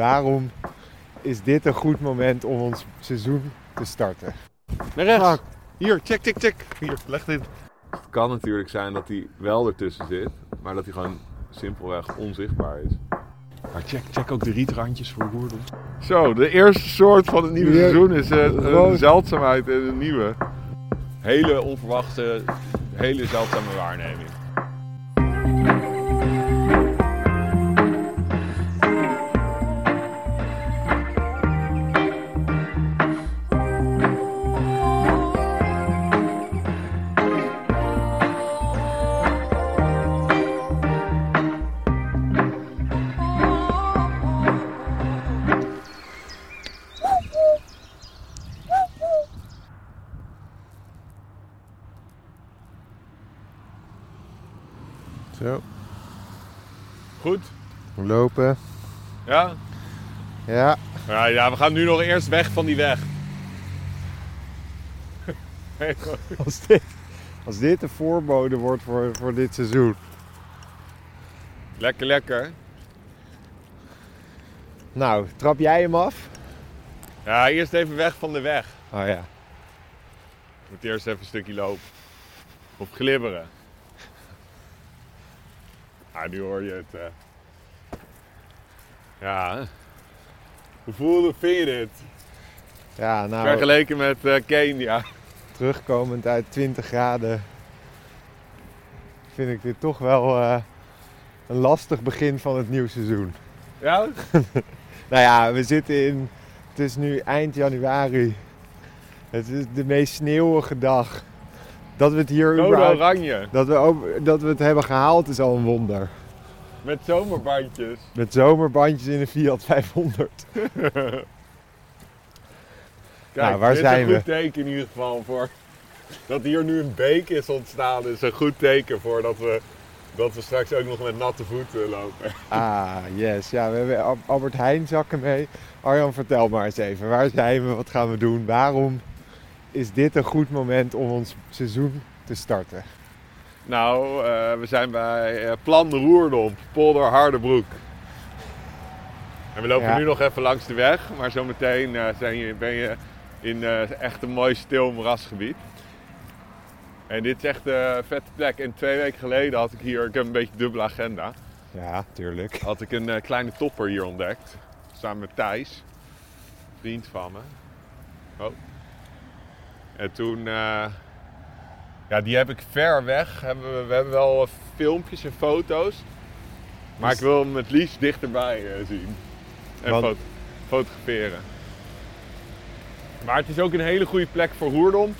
Waarom is dit een goed moment om ons seizoen te starten? Naar rechts. Ah. Hier, check, check, check. Hier, leg dit. Het kan natuurlijk zijn dat hij wel ertussen zit, maar dat hij gewoon simpelweg onzichtbaar is. Maar check, check ook de rietrandjes voor Roerdel. Zo, de eerste soort van het nieuwe Ja. seizoen is eh, Gewoon- een zeldzaamheid en een nieuwe. Hele onverwachte, hele zeldzame waarneming. Lopen. Ja? Ja, Ja, ja, we gaan nu nog eerst weg van die weg. als dit, als dit de voorbode wordt voor, voor dit seizoen. lekker, lekker. Nou, trap jij hem af? Ja, eerst even weg van de weg. Oh ja. Ik moet eerst even een stukje lopen. Of glibberen. Ah, nu hoor je het. eh. Ja. Hoe voelde, vind je dit? Ja, nou, Vergeleken met eh, Kenia. terugkomend uit 20 graden vind ik dit toch wel eh, een lastig begin van het nieuwe seizoen. Ja? Nou ja, we zitten in, het is nu eind januari. Het is de meest sneeuwige dag. Dat we het hier oranje. dat we, ook, dat we het hebben gehaald is al een wonder. Met zomerbandjes. Met zomerbandjes in een Fiat 500. Kijk, Nou, waar dit zijn is een we? goed teken in ieder geval voor dat hier nu een beek is ontstaan. is een goed teken voor dat we, dat we straks ook nog met natte voeten lopen. Ah, yes. Ja, we hebben Al- Albert Heijn zakken mee. Arjan, vertel maar eens even. Waar zijn we? Wat gaan we doen? Waarom is dit een goed moment om ons seizoen te starten? Nou, eh, we zijn bij eh, Plan de Roerdomp, Polder Hardebroek. En we lopen Ja. nu nog even langs de weg, maar zometeen eh, zijn je, ben je in echt een mooi stil moerasgebied. En dit is echt een vette plek. En twee weken geleden had ik hier, ik heb een beetje dubbele agenda, Ja, tuurlijk. had ik een kleine topper hier ontdekt. Samen met Thijs, vriend van me. Oh. En toen, ja, die heb ik ver weg. Hebben we, hebben wel eh, filmpjes en foto's. Maar Dus- ik wil hem het liefst dichterbij eh, zien. En Want- fotograferen. Maar het is ook een hele goede plek voor Roerdomp.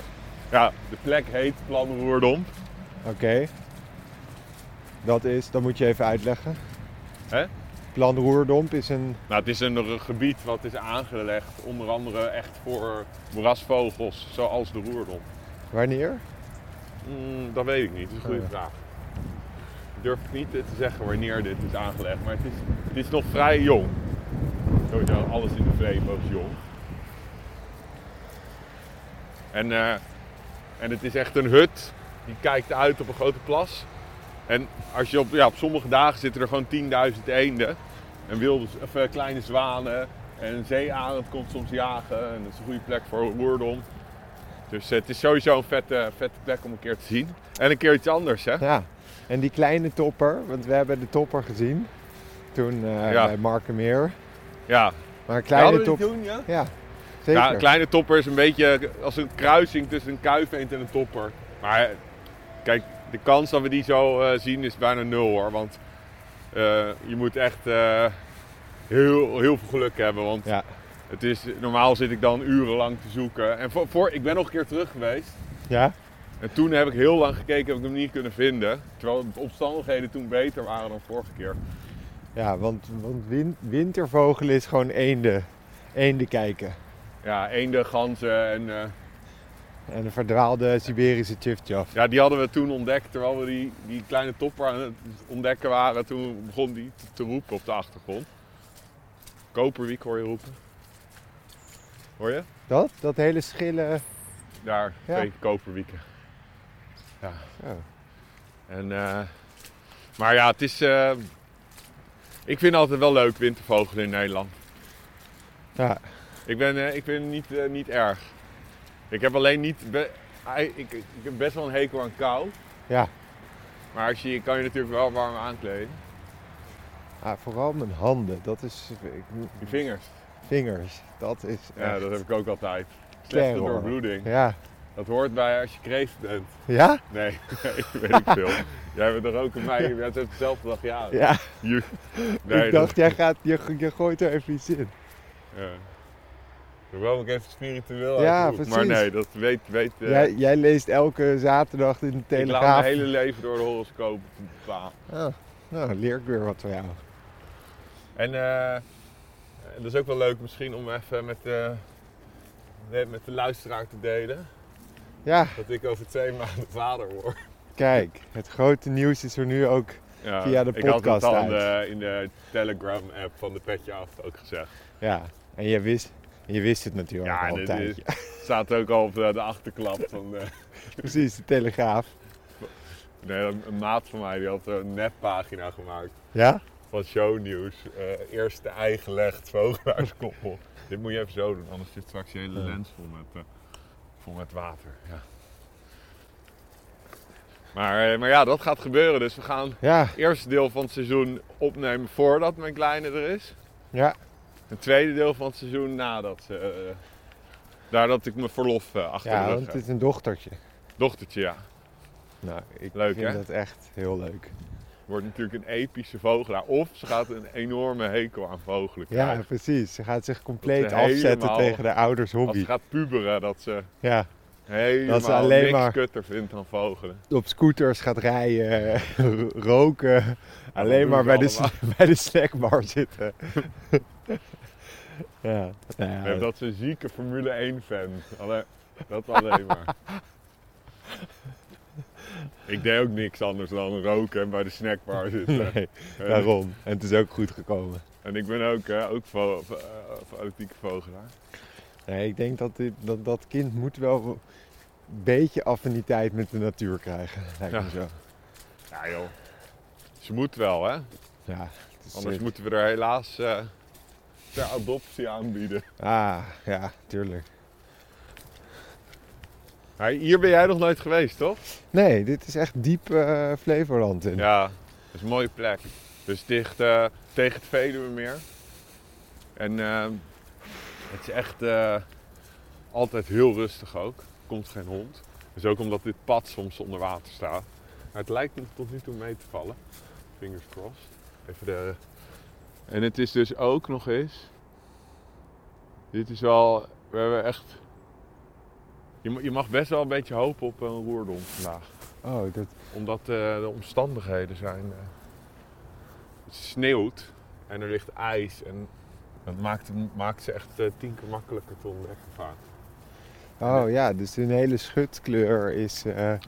Ja, de plek heet Plan Roerdomp. Oké. Dat is, dat moet je even uitleggen. Hè? Plan Roerdomp is een... Nou, het is een gebied wat is aangelegd, onder andere echt voor moerasvogels, zoals de roerdom. Wanneer? Mm, dat weet ik niet, dat is een goede Oh vraag. Durf ik niet te zeggen wanneer dit is aangelegd, maar het is, het is nog vrij jong. Sowieso, alles in de Vreemd is jong. En, eh, en het is echt een hut die kijkt uit op een grote plas. En als je op, ja, op sommige dagen zitten er gewoon 10.000 eenden. En wilde, of, eh, kleine zwanen. En een zeearend komt soms jagen. En dat is een goede plek voor roerdom. Dus eh, het is sowieso een vette, vette plek om een keer te zien. En een keer iets anders, hè? Ja. En die kleine topper, want we hebben de topper gezien. Toen eh, Ja. bij Markenmeer. Ja. Maar een kleine Hadden we top... die toen, ja? Ja, zeker. Ja, een kleine topper is een beetje als een kruising tussen een kuifeend en een topper. Maar eh, kijk, de kans dat we die zo eh, zien is bijna nul hoor. Want eh, je moet echt eh, heel, heel veel geluk hebben. Want Ja. Het is, normaal zit ik dan urenlang te zoeken. En voor, voor, ik ben nog een keer terug geweest. Ja? En toen heb ik heel lang gekeken, heb ik hem niet kunnen vinden. Terwijl de omstandigheden toen beter waren dan vorige keer. Ja, want, want win- wintervogel is gewoon eenden. Eenden kijken. Ja, eenden, ganzen en... eh, En een verdwaalde Siberische tjiftjaf. Ja, die hadden we toen ontdekt terwijl we die, die kleine topper aan het ontdekken waren. Toen begon die te, te roepen op de achtergrond. Koperwiek hoor je roepen. Hoor je? Dat? Dat hele schille... Daar, Ja. twee koperwieken. Ja. Oh. En, eh, maar ja, het is... eh, ik vind altijd wel leuk wintervogelen in Nederland. Ja, Ik ben, eh, ik ben niet, niet erg. Ik heb alleen niet... be- ik, ik heb best wel een hekel aan kou. ja. Maar als je, je kan je natuurlijk wel warm aankleden. Ah, vooral mijn handen, dat is... Ik, Je vingers. Vingers, dat is Ja, echt dat heb ik ook altijd. Slechte terror. doorbloeding. Ja. Dat hoort bij als je kreeft bent. Ja? Nee, nee, weet ik veel. Jij bent er ook een mij. Jij hebt dezelfde dag ja. Ja. Je- nee, ik dat- dacht, jij gaat, je, je gooit er even iets in. Ja. Hoewel ik even spiritueel Ja, uitroep. Maar precies. nee, dat weet... weet eh, jij, jij leest elke zaterdag in de ik laat Telegraaf. mijn hele leven door de horoscoop. Ah, nou, leer ik weer wat van jou. En eh, en dat is ook wel leuk misschien om even met de, met de luisteraar te delen. Ja, Dat ik over twee maanden vader word. kijk, het grote nieuws is er nu ook. Ja, Via de Ik had podcast het al in de, in de Telegram-app van de Petje Af ook gezegd. Ja, en je wist, je wist het natuurlijk Ja, al en een het tijdje. is- staat ook al op de, de achterklap van... de- Precies, de Telegraaf. nee, een, een maat van mij die had een neppagina gemaakt Ja? Van shownieuws. Eh eerst de ei gelegd, vogelaarskoppel. Dit moet je even zo doen, anders zit straks je hele lens vol met, eh, vol met water. Ja. Maar, eh, maar ja, dat gaat gebeuren. Dus we gaan Ja, het eerste deel van het seizoen opnemen voordat mijn kleine er is. ja. Het tweede deel van het seizoen nadat ze... eh, daar dat ik mijn verlof eh, achter Ja, de want het is een dochtertje. Dochtertje, ja. Nou, ik Leuk, vind hè? dat echt heel leuk. Wordt natuurlijk een epische vogelaar. Of ze gaat een enorme hekel aan vogelen Ja, krijgen. precies. Ze gaat zich compleet ze afzetten helemaal- tegen de ouders Als hobby. ze gaat puberen, dat ze Ja, helemaal Dat ze alleen niks maar- kutter vindt dan vogelen. op scooters gaat rijden, roken. Alleen maar ze bij de, allemaal. bij de snackbar zitten. ja, nou ja, Ja, dat is een zieke Formule 1 fan. Alleen, dat alleen maar. Ik deed ook niks anders dan roken en bij de snackbar zitten. nee, En- daarom. En het is ook goed gekomen. En ik ben ook, eh, ook vo- eh, fanatieke vogelaar. Nee, ik denk dat, dit, dat dat kind moet wel een beetje affiniteit met de natuur krijgen. Lijkt Ja. me zo. Ja joh, ze moet wel hè. Ja, Anders moeten we er helaas eh ter adoptie aanbieden. Ah, ja, tuurlijk. Maar hier ben jij nog nooit geweest toch? Nee, dit is echt diep eh, Flevoland in. Ja, dat is een mooie plek. Dus dicht eh, tegen het Veluwemeer. En eh, het is echt altijd heel rustig ook. Er komt geen hond. Dus ook omdat dit pad soms onder water staat. Maar het lijkt me tot nu toe mee te vallen. Fingers crossed. Even de... En het is dus ook nog eens... Dit is wel... We hebben echt... Je, je mag best wel een beetje hopen op een roerdom vandaag Oh, dat, omdat eh, de omstandigheden zijn. eh, het sneeuwt en er ligt ijs. En dat maakt, maakt ze echt eh, tien keer makkelijker te ontdekken vaak. oh ja, dus een hele schutkleur is, Ja.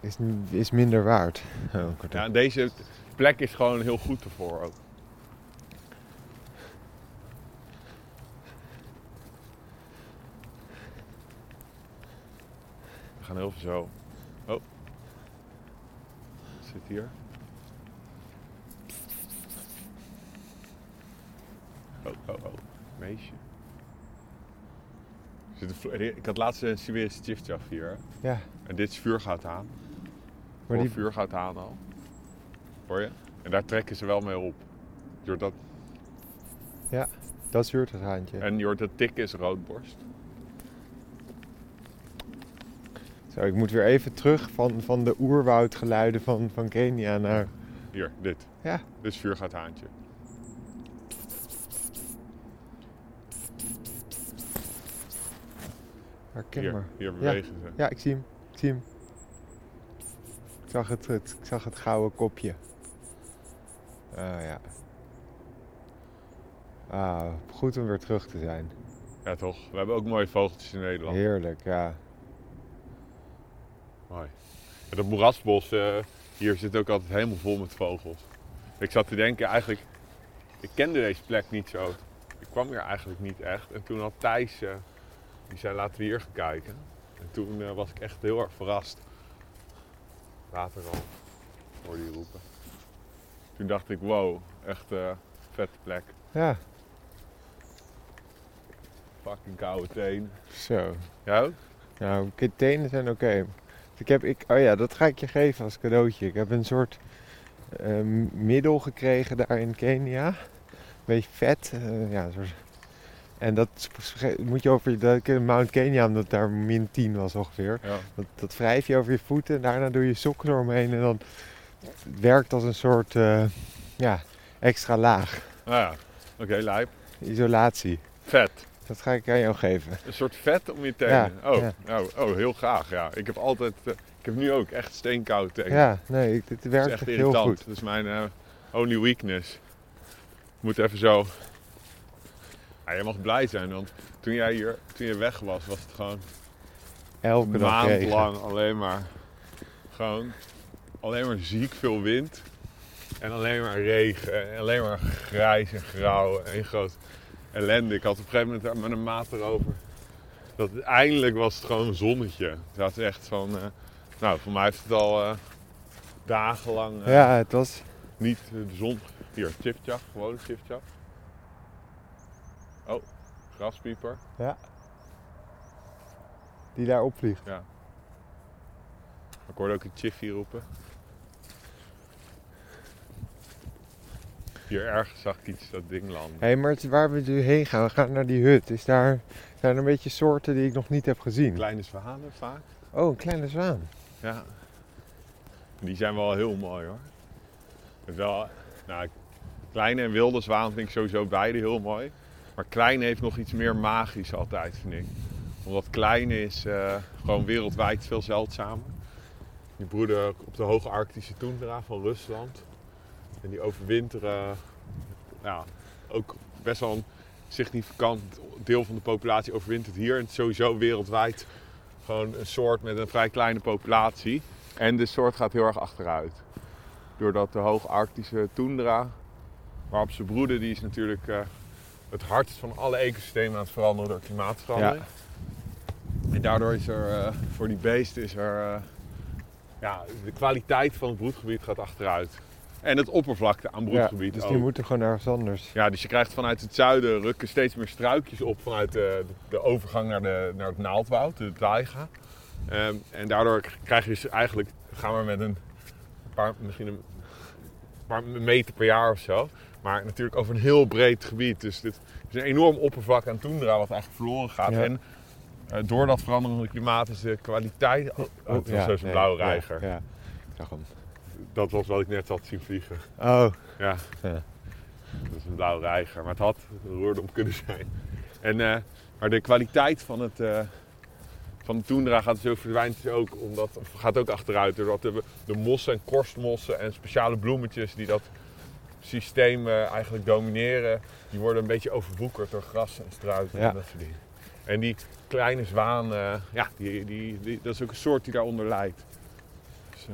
is, is minder waard. Oh, ja, deze plek is gewoon heel goed ervoor ook. Gaan heel veel zo. Oh. Wat zit hier? Oh, oh, oh. Meisje. Ik had laatst een Siberische chiftjaf hier. Ja, En dit is vuurgoud aan. maar die, vuurgoud aan al. Hoor je? En daar trekken ze wel mee op. Je hoort dat, dat is Hurterhaantje. en je hoort dat tik is roodborst. Zo, ik moet weer even terug van, van de oerwoudgeluiden van, van Kenia naar... Hier, dit. Ja. Dit is vuurgoudhaantje. Herken Hier, maar. hier bewegen ze. Ja, ik zie hem. Ik zie hem. Ik zag het, het, ik zag het gouden kopje. Ah ja. Ah, goed om weer terug te zijn. Ja, toch? We hebben ook mooie vogeltjes in Nederland. Heerlijk, ja. Mooi. En dat moerasbos eh, hier zit ook altijd helemaal vol met vogels. Ik zat te denken, eigenlijk, ik kende deze plek niet zo. Ik kwam hier eigenlijk niet echt. En toen had Thijs, eh, die zei laten we hier gaan kijken. En toen eh, was ik echt heel erg verrast. Later al, hoorde je roepen. Toen dacht ik, wow, echt vette plek. Ja. Fucking koude tenen. Zo. Jou? Nou, tenen zijn oké. Ik heb, ik, oh ja, dat ga ik je geven als cadeautje. Ik heb een soort eh, middel gekregen daar in Kenia. Beetje vet. eh, ja, een soort- en dat moet je over in Mount Kenya, omdat daar min 10 was ongeveer. Ja. Dat, dat wrijf je over je voeten. Daarna doe je sokken eromheen. En dan het werkt als een soort eh, ja, extra laag. Nou ja, oké, lijp. Isolatie. Vet. Dat ga ik aan jou geven. Een soort vet om je tenen. Ja, oh, ja. nou, oh, heel graag, ja. Ik heb altijd, eh, ik heb nu ook echt steenkoude tenen. Ja, nee, ik- dat werkt is echt echt heel irritant. goed. Dat is mijn eh, only weakness. Moet even zo. Ja, je mag blij zijn, want toen jij hier, toen je weg was, was het gewoon Elke dag maand regen. lang alleen maar, gewoon alleen maar ziek veel wind. En alleen maar regen. En alleen maar grijs en grauw. En groot ellende. Ik had op een gegeven moment met een maat erover. Dat eindelijk was het gewoon een zonnetje. Het was echt van... eh, nou, voor mij heeft het al eh, dagenlang eh, Ja, het was niet de zon... Hier, chipchap. Gewoon chipchap. Oh, graspieper. die daar opvliegt. Ik hoorde ook een chiffy roepen. Hier ergens zag ik iets dat ding landen. Hé, maar het- waar we nu heen gaan, we gaan naar die hut. Is daar, zijn er een beetje soorten die ik nog niet heb gezien? Kleine zwanen vaak. Oh, een kleine zwaan. Ja. Die zijn wel heel mooi hoor. Het wel, nou, kleine en wilde zwaan vind ik sowieso beide heel mooi. Maar kleine heeft nog iets meer magisch altijd, vind ik. Omdat kleine is eh, gewoon wereldwijd veel zeldzamer. Die broeden op de hoge Arctische toendra van Rusland. En die overwinteren, ja, ook best wel een significant deel van de populatie overwintert hier. En sowieso wereldwijd gewoon een soort met een vrij kleine populatie. En de soort gaat heel erg achteruit. Doordat de hoge Arctische toendra, waarop ze broeden, die is natuurlijk eh, het hardst van alle ecosystemen aan het veranderen door klimaatverandering. En daardoor is er eh, voor die beesten is er, eh, ja, de kwaliteit van het broedgebied gaat achteruit. En het oppervlakte aan Ja, broedgebied dus ook. die moeten gewoon ergens anders. Ja, dus je krijgt vanuit het zuiden rukken steeds meer struikjes op vanuit de, de overgang naar, de, naar het naaldwoud, de taiga. Ehm, en daardoor krijg je dus eigenlijk, gaan we met een paar, misschien een paar meter per jaar of zo. Maar natuurlijk over een heel breed gebied. Dus dit is een enorm oppervlak aan toendra wat eigenlijk verloren gaat. Ja. En eh, door dat veranderende klimaat is de kwaliteit... Oh, oh, zo'n nee, blauwe ja, reiger. Ja, ik zag hem. Dat was wat ik net had zien vliegen. Oh, Ja. Ja. Dat is een blauwe reiger, maar het had een roerdom kunnen zijn. En, eh, maar de kwaliteit van, het, eh, van de toendra gaat dus ook, verdwijnt dus ook, omdat, gaat ook achteruit. Doordat de, de mossen en korstmossen en speciale bloemetjes die dat systeem eh, eigenlijk domineren, die worden een beetje overwoekerd door gras en struiken Ja. en dat soort dingen. En die kleine zwaan, ja, die, die, die, dat is ook een soort die daaronder lijdt. Dus,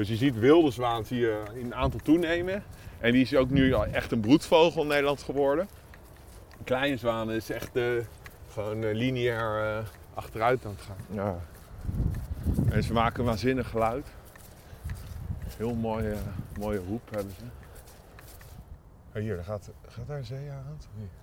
dus je ziet wilde zwaan zie je in aantal toenemen. En die is ook nu al echt een broedvogel in Nederland geworden. Een kleine zwaan is echt eh, gewoon eh, lineair eh, achteruit aan het gaan. ja. En ze maken een waanzinnig geluid. Heel mooie, mooie roep hebben ze. Oh, hier, daar gaat, gaat daar een zeearend? Hier.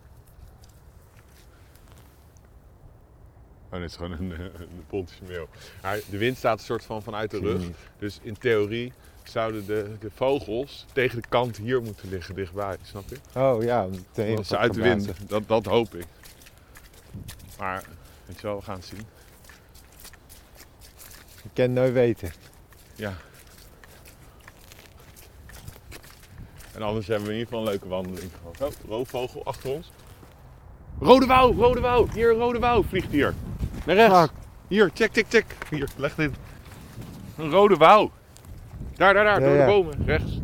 Oh, dit is gewoon een, een pontische. Maar de wind staat een soort van vanuit de rug. Dus in theorie zouden de, de vogels tegen de kant hier moeten liggen dichtbij, snap je? Oh ja. Dat ze uit de wind, dat, dat hoop ik. Maar, weet je wel, we gaan het zien. Je kan nooit weten. Ja. En anders hebben we in ieder geval een leuke wandeling gehad. Oh, roofvogel achter ons. Rode wouw, rode wouw. Hier, rode wouw vliegt hier. Naar rechts. Fuck. Hier, check, check, check. Hier, leg dit. Een rode wouw. Daar, daar, daar, Ja, door ja. de bomen. Rechts.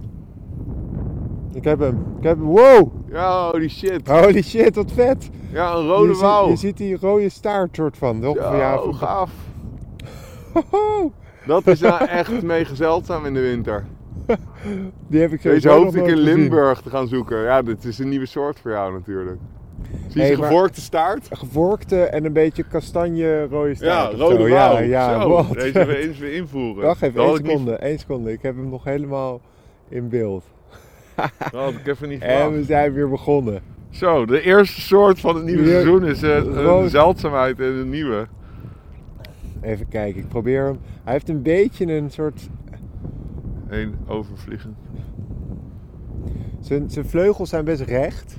Ik heb hem. Ik heb hem. Wow! Ja, holy shit. Holy shit, wat vet! Ja, een rode je, ziet, wouw. je ziet die rode staart soort van. toch? Ja, ja, van- gaaf. Hoho! Dat is nou echt mega zeldzaam in de winter. Die heb ik Deze hoopte ik in gezien. Limburg te gaan zoeken. Ja, dit is een nieuwe soort voor jou natuurlijk. Zie je Hey, gevorkte staart? Gevorkte en een beetje kastanje rode Ja, staart. of rode wauw. Ja, ja, Zo, wat? deze we eens weer invoeren. Wacht even, één ik niet- seconde, één seconde. Ik heb hem nog helemaal in beeld. Dat ik even niet En we verwacht. zijn weer begonnen. Zo, de eerste soort van het nieuwe Ja, seizoen is eh, een zeldzaamheid en een nieuwe. Even kijken, ik probeer hem. Hij heeft een beetje een soort. Eén overvliegen. Zijn, zijn vleugels zijn best recht.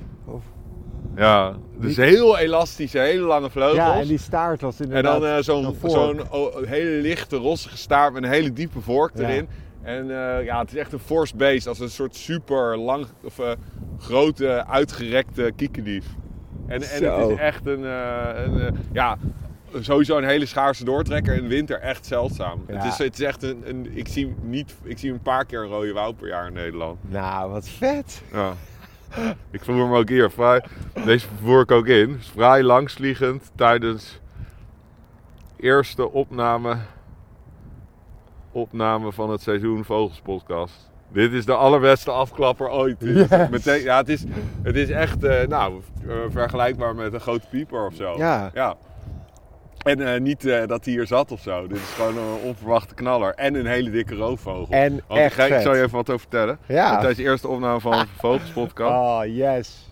Ja, dus heel elastische, hele lange vleugels. ja, en die staart was En inderdaad. dan eh, zo'n zo'n oh, hele lichte, rossige staart met een hele diepe vork Ja. erin. En eh, ja, het is echt een force beest, als een soort super lang, of eh, grote, uitgerekte kiekendief. En, en Zo. het is echt een, een ja, sowieso een hele schaarse doortrekker. In winter echt zeldzaam. Ja. Het, is, het is echt een, een ik, zie niet, ik zie een paar keer een rode wouw per jaar in Nederland. Nou, wat vet. Ja. Ik voer hem ook hier. Vrij, deze voer ik ook in. Is Vrij langsvliegend tijdens eerste opname, opname van het seizoen Vogels podcast. Dit is de allerbeste afklapper ooit. Yes. meteen- ja, het, is, het is echt eh, nou, eh, vergelijkbaar met een grote pieper of zo. Ja. ja. En eh, niet eh, dat hij hier zat of zo. Dit is gewoon een onverwachte knaller. En een hele dikke roofvogel. En Want ik, echt ga- ik zal je even wat over vertellen. Ja. Tijdens de eerste opname van Vogels podcast. Oh, yes.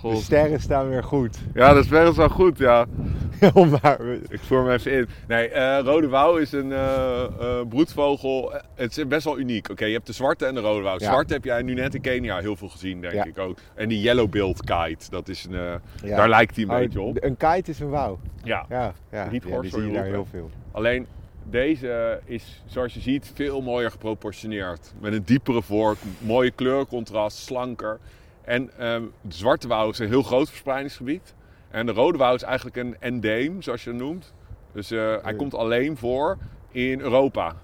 God. De sterren staan weer goed. Ja, dat is best wel goed, ja. maar, Ik voer hem even in. Nee, eh, rode wouw is een eh, eh, broedvogel. Het is best wel uniek. Oké, je hebt de zwarte en de rode wouw. Ja. Zwarte heb jij nu net in Kenia heel veel gezien, denk Ja. ik ook. En die yellow-billed kite, dat is een, Ja. daar lijkt hij een Oh, beetje op. Een kite is een wauw. Ja. Ja, ja. Rietgors ja die zie je daar heel veel. Alleen deze is, zoals je ziet, veel mooier geproportioneerd. Met een diepere vork, mooie kleurcontrast, slanker. En ehm, de zwarte wouw is een heel groot verspreidingsgebied. En de rode wouw is eigenlijk een endeem, zoals je het noemt. Dus eh, hij komt alleen voor in Europa.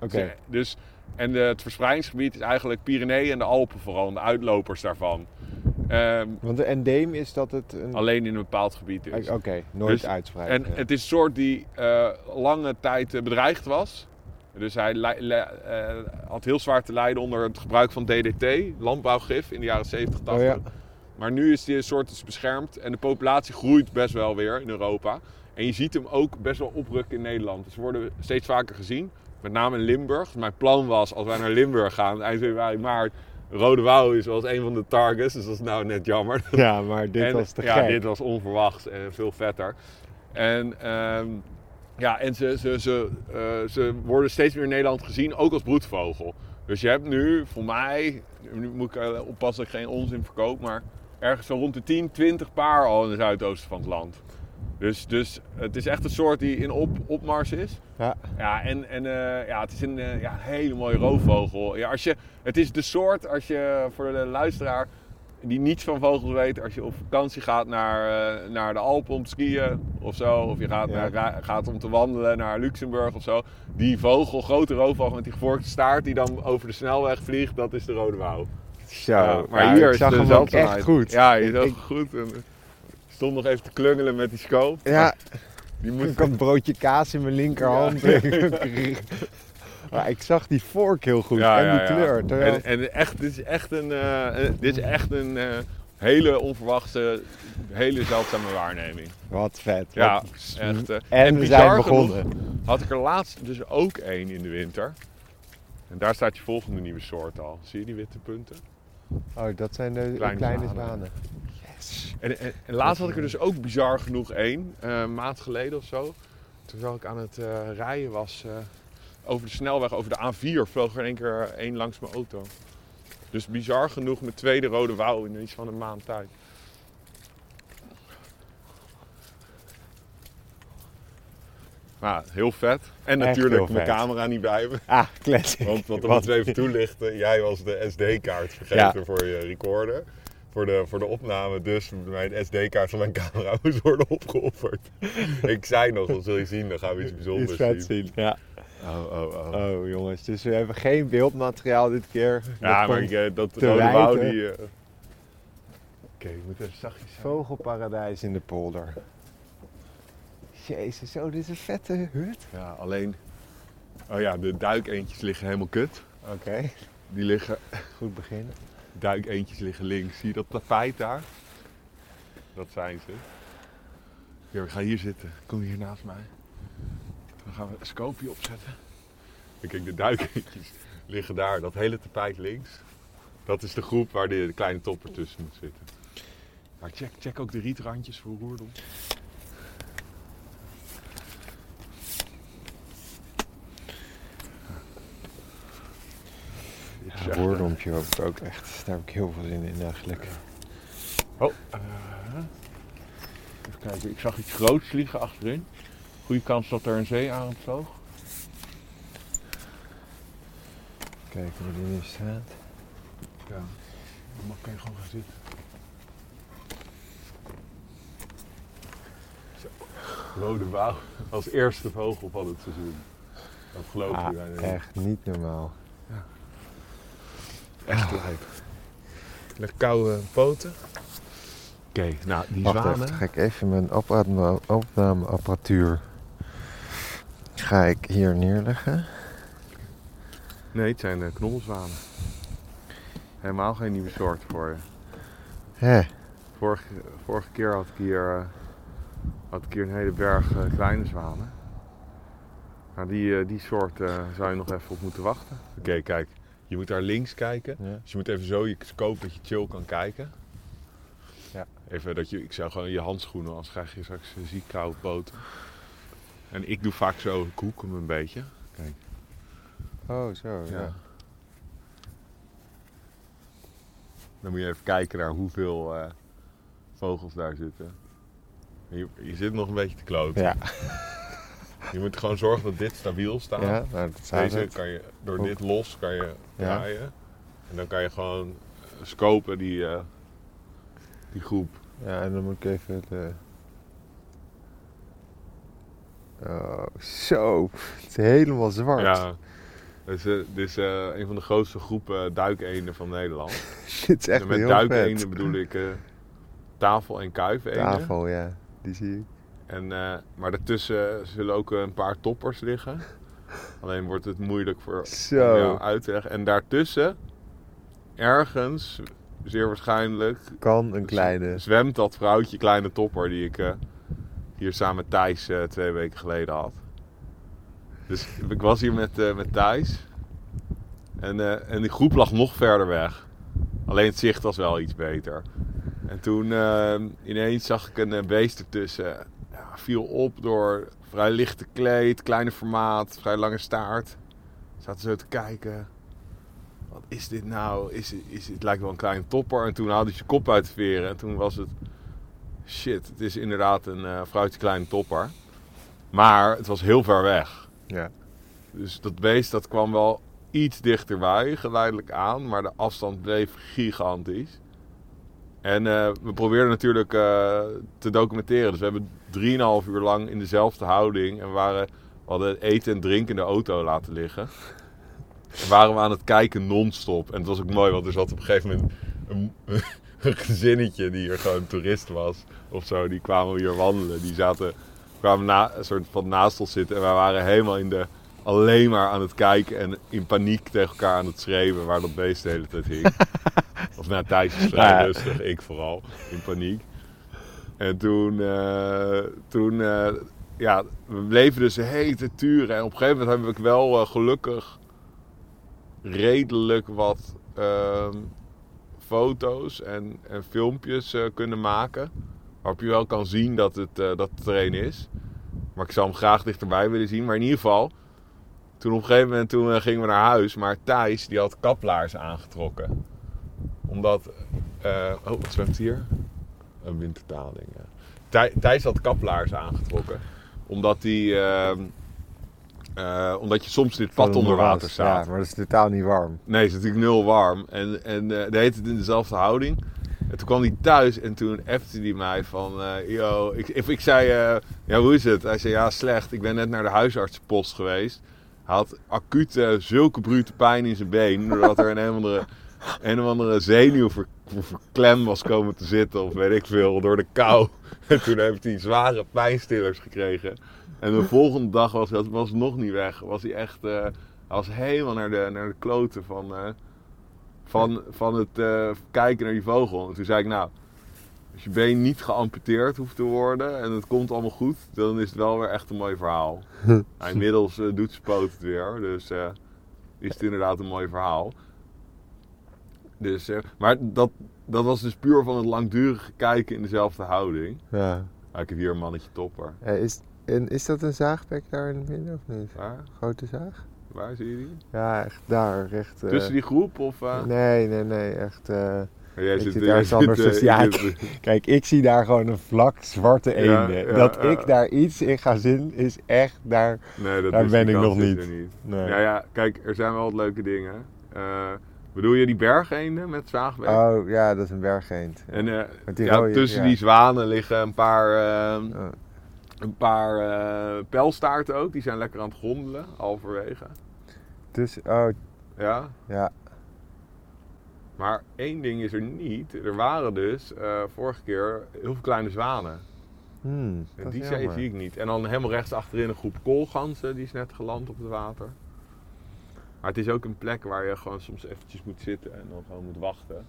Oké. Dus, dus- en de, het verspreidingsgebied is eigenlijk Pyreneeën en de Alpen vooral, de uitlopers daarvan. Ehm, Want de endeem is dat het een... alleen in een bepaald gebied is. Oké, nooit Dus- uitspreiden. En ja. het is een soort die eh, lange tijd eh, bedreigd was. Dus hij eh, had heel zwaar te lijden onder het gebruik van DDT, landbouwgif, in de jaren 70, 80. Oh ja. Maar nu is die soort dus beschermd en de populatie groeit best wel weer in Europa. En je ziet hem ook best wel oprukken in Nederland. Dus ze worden steeds vaker gezien, met name in Limburg. Mijn plan was, als wij naar Limburg gaan, eind februari, maart, Rode Wouw is wel eens een van de targets. Dus dat is nou net jammer. Ja, maar dit En, was te ja, gek. dit was onverwachts en veel vetter. En, ehm, ja, en ze, ze, ze, eh, ze worden steeds meer in Nederland gezien, ook als broedvogel. Dus je hebt nu, voor mij, nu moet ik eh, oppassen dat ik geen onzin verkoop, maar ergens zo rond de 10, 20 paar al in het zuidoosten van het land. Dus, dus het is echt een soort die in op, opmars is. Ja. Ja, en, en eh, ja, het is een ja, hele mooie roofvogel. Ja, als je, het is de soort, als je voor de luisteraar die niets van vogels weet, als je op vakantie gaat naar, eh, naar de Alpen om te skiën of zo, of je gaat, Ja. naar, ra- gaat om te wandelen naar Luxemburg of zo, die vogel, grote roofvogel met die gevorkte staart die dan over de snelweg vliegt, dat is de rode wouw. Zo, Ja, maar ja, hier is zag de hem ook echt goed. Ja, je zag Ik- goed. En, stond nog even te klungelen met die scope. Ja, Die moest ik had een broodje kaas in mijn linkerhand. maar ik zag die vork heel goed Ja, en ja, die ja. kleur. terwijl- En, en echt, dit is echt een, eh, dit is echt een eh, hele onverwachte, hele zeldzame waarneming. Wat vet. Ja, wat- echt. eh, En we zijn genoeg begonnen. Had ik er laatst dus ook één in de winter. En daar staat je volgende nieuwe soort al. Zie je die witte punten? Oh, dat zijn de kleine, Kleine zwanen. Yes. En, en, en laatst had ik er dus ook bizar genoeg één, een maand geleden of zo. Toen ik aan het rijden was over de snelweg, over de A4, vloog er in één keer één langs mijn auto. Dus bizar genoeg met tweede rode wouw in iets van een maand tijd. Maar heel vet. En Echt natuurlijk mijn vet. camera niet bij me. Ah, classic. Want wat we moeten even toelichten, jij was de SD-kaart vergeten Ja. voor je recorder. Voor de, voor de opname, dus mijn SD-kaart van mijn camera moest worden opgeofferd. ik zei nog, dan zul je zien, dan gaan we iets Iets bijzonders vet zien. zien. Ja. Oh, oh, oh. Oh jongens, dus we hebben geen beeldmateriaal dit keer. ja, maar ik, eh, dat rode wouw die... eh, Oké, ik moet even zachtjes zijn. Vogelparadijs in de polder. Jezus, zo, dit is een vette hut. Ja, alleen... Oh ja, de duikeentjes liggen helemaal kut. Oké, Die liggen... goed beginnen. Duikeentjes liggen links. Zie je dat tapijt daar? Dat zijn ze. Hier, ik ga hier zitten. Kom hier naast mij. Dan gaan we een scoopje opzetten. En kijk, de duikeentjes liggen daar. Dat hele tapijt links. Dat is de groep waar de kleine topper tussen moet zitten. Maar check, check ook de rietrandjes voor roerdom. Ja, echt, roerdompje hoop ik ook echt. Daar heb ik heel veel zin in eigenlijk. Oh, eh, even kijken. Ik zag iets groots vliegen achterin. Goede kans dat er een zeearend vloog. Kijken hoe die nu staat. Ja. Dan kan je gewoon gaan zitten. Zo. Rode wouw als eerste vogel van het seizoen. Dat geloof je Ah, bijna niet. echt niet normaal. Echt lijp. Lekker koude poten. Oké, nou die Wacht zwanen. even, ga ik even mijn opname- opnameapparatuur ga ik hier neerleggen. Nee, het zijn uh, knobbelzwanen. Helemaal geen nieuwe soort voor je. Hè, Vorige, vorige keer had ik hier, eh, had ik hier een hele berg eh, kleine zwanen. Maar die, eh, die soort eh, zou je nog even op moeten wachten. Oké, kijk. Je moet daar links kijken. ja. Dus je moet even zo je scope dat je chill kan kijken. Ja. Even dat je, ik zou gewoon je handschoenen, anders krijg je straks eh, ziek koude poten. En ik doe vaak zo, ik hoek hem een beetje. Kijk. Oh, zo, ja. Ja. Dan moet je even kijken naar hoeveel eh, vogels daar zitten. En Je, je zit nog een beetje te kloten. Ja, Je moet gewoon zorgen dat dit stabiel staat. ja nou, dat staat Deze het. kan je, door dit los kan je Ja. draaien. En dan kan je gewoon eh, scopen die, eh, die groep. Ja, en dan moet ik even de... Oh, zo. Het is helemaal zwart. Ja. Dus, eh, dit is eh, een van de grootste groepen duikeenden van Nederland. Dit is echt en met heel duikeenden vet. bedoel ik eh, tafel- en kuifeenden. Tafel, ja. Die zie ik. En, eh, maar daartussen zullen ook een paar toppers liggen. Alleen wordt het moeilijk voor Zo. jou uit te leggen. En daartussen, ergens, zeer waarschijnlijk, Kan een kleine. zwemt dat vrouwtje kleine topper die ik eh, hier samen Thijs eh, twee weken geleden had. Dus ik was hier met, eh, met Thijs. En, eh, en die groep lag nog verder weg. Alleen het zicht was wel iets beter. En toen ineens zag ik een beest ertussen. Ja, viel op door vrij lichte kleed, kleine formaat, vrij lange staart. Zaten zo te kijken. Wat is dit nou? Is, is, het lijkt wel een kleine topper. En toen haalde hij zijn kop uit de veren. En toen was het... Shit, het is inderdaad een eh vrouwtje kleine topper. Maar het was heel ver weg. Ja. Dus dat beest dat kwam wel iets dichterbij, geleidelijk aan. Maar de afstand bleef gigantisch. En eh, we probeerden natuurlijk eh, te documenteren. Dus we hebben 3,5 uur lang in dezelfde houding. En we, waren, we hadden eten en drinken in de auto laten liggen. En waren we aan het kijken non-stop. En het was ook mooi, want er zat op een gegeven moment een, een gezinnetje die hier gewoon toerist was. Of zo, die kwamen hier wandelen. Die zaten, kwamen na, een soort van naast ons zitten. En wij waren helemaal in de, alleen maar aan het kijken en in paniek tegen elkaar aan het schreeuwen waar dat beest de hele tijd hing. of nou, Thijs is vrij Ja. rustig, ik vooral, in paniek. En toen, eh, toen eh, ja, we bleven dus tijd turen. En op een gegeven moment heb ik wel eh, gelukkig redelijk wat ehm, foto's en, en filmpjes eh, kunnen maken. Waarop je wel kan zien dat het, eh, dat het terrein is. Maar ik zou hem graag dichterbij willen zien. Maar in ieder geval, toen op een gegeven moment toen, eh, gingen we naar huis. Maar Thijs die had kaplaarzen aangetrokken. Omdat... oh, wat zwemt hier? Een wintertaling, ja. Thij- Thijs had kaplaarzen aangetrokken. Omdat hij... eh, omdat je soms dit pad onder water staat. Ja, maar dat is totaal niet warm. Nee, het is natuurlijk nul warm. En, en eh de heet het in dezelfde houding. En toen kwam hij thuis en toen appte hij mij van... eh yo, ik, ik, ik zei, ja hoe is het? Hij zei, ja slecht. Ik ben net naar de huisartsenpost geweest. Hij had acute, zulke brute pijn in zijn been. Doordat er een, een, of andere, een of andere zenuw ver- verklem was komen te zitten. Of weet ik veel, door de kou. En toen heeft hij zware pijnstillers gekregen. En de volgende dag was dat was nog niet weg. Was hij echt... hij was helemaal naar de, naar de kloten van, eh, van, van het eh, kijken naar die vogel. En toen zei ik, nou, als je been niet geamputeerd hoeft te worden en het komt allemaal goed, dan is het wel weer echt een mooi verhaal. Nou, inmiddels doet zijn poot het weer, dus is het inderdaad een mooi verhaal. Dus, maar dat, dat was dus puur van het langdurige kijken in dezelfde houding. Ja. Ah, ik heb hier een mannetje topper. Is, en is dat een zaagbek daar in het midden of niet? Waar? Grote zaag? Waar zie je die? Ja, echt daar. Echt, eh, Tussen die groep of... eh? Nee, nee, nee. Echt. eh, Jij zit, ergens zit, anders Ja, Kijk, ik zie daar gewoon een vlak zwarte Ja, eenden. ja, dat ja. ik daar iets in ga zien, is echt daar. Nee, dat Daar is, ben ik nog is niet. niet. Nee. Ja, ja, kijk, er zijn wel wat leuke dingen. Bedoel je die bergeenden met zaagbek? Oh ja, dat is een bergeend. En die rode- tussen die zwanen liggen een paar, eh, Oh, een paar eh, pijlstaarten ook. Die zijn lekker aan het gondelen, halverwege. dus, oh Ja. ja. Maar één ding is er niet. Er waren dus eh, vorige keer heel veel kleine zwanen. Hmm, En die zie, ik niet. En dan helemaal rechts achterin een groep koolganzen. Die is net geland op het water. Maar het is ook een plek waar je gewoon soms eventjes moet zitten en dan gewoon moet wachten.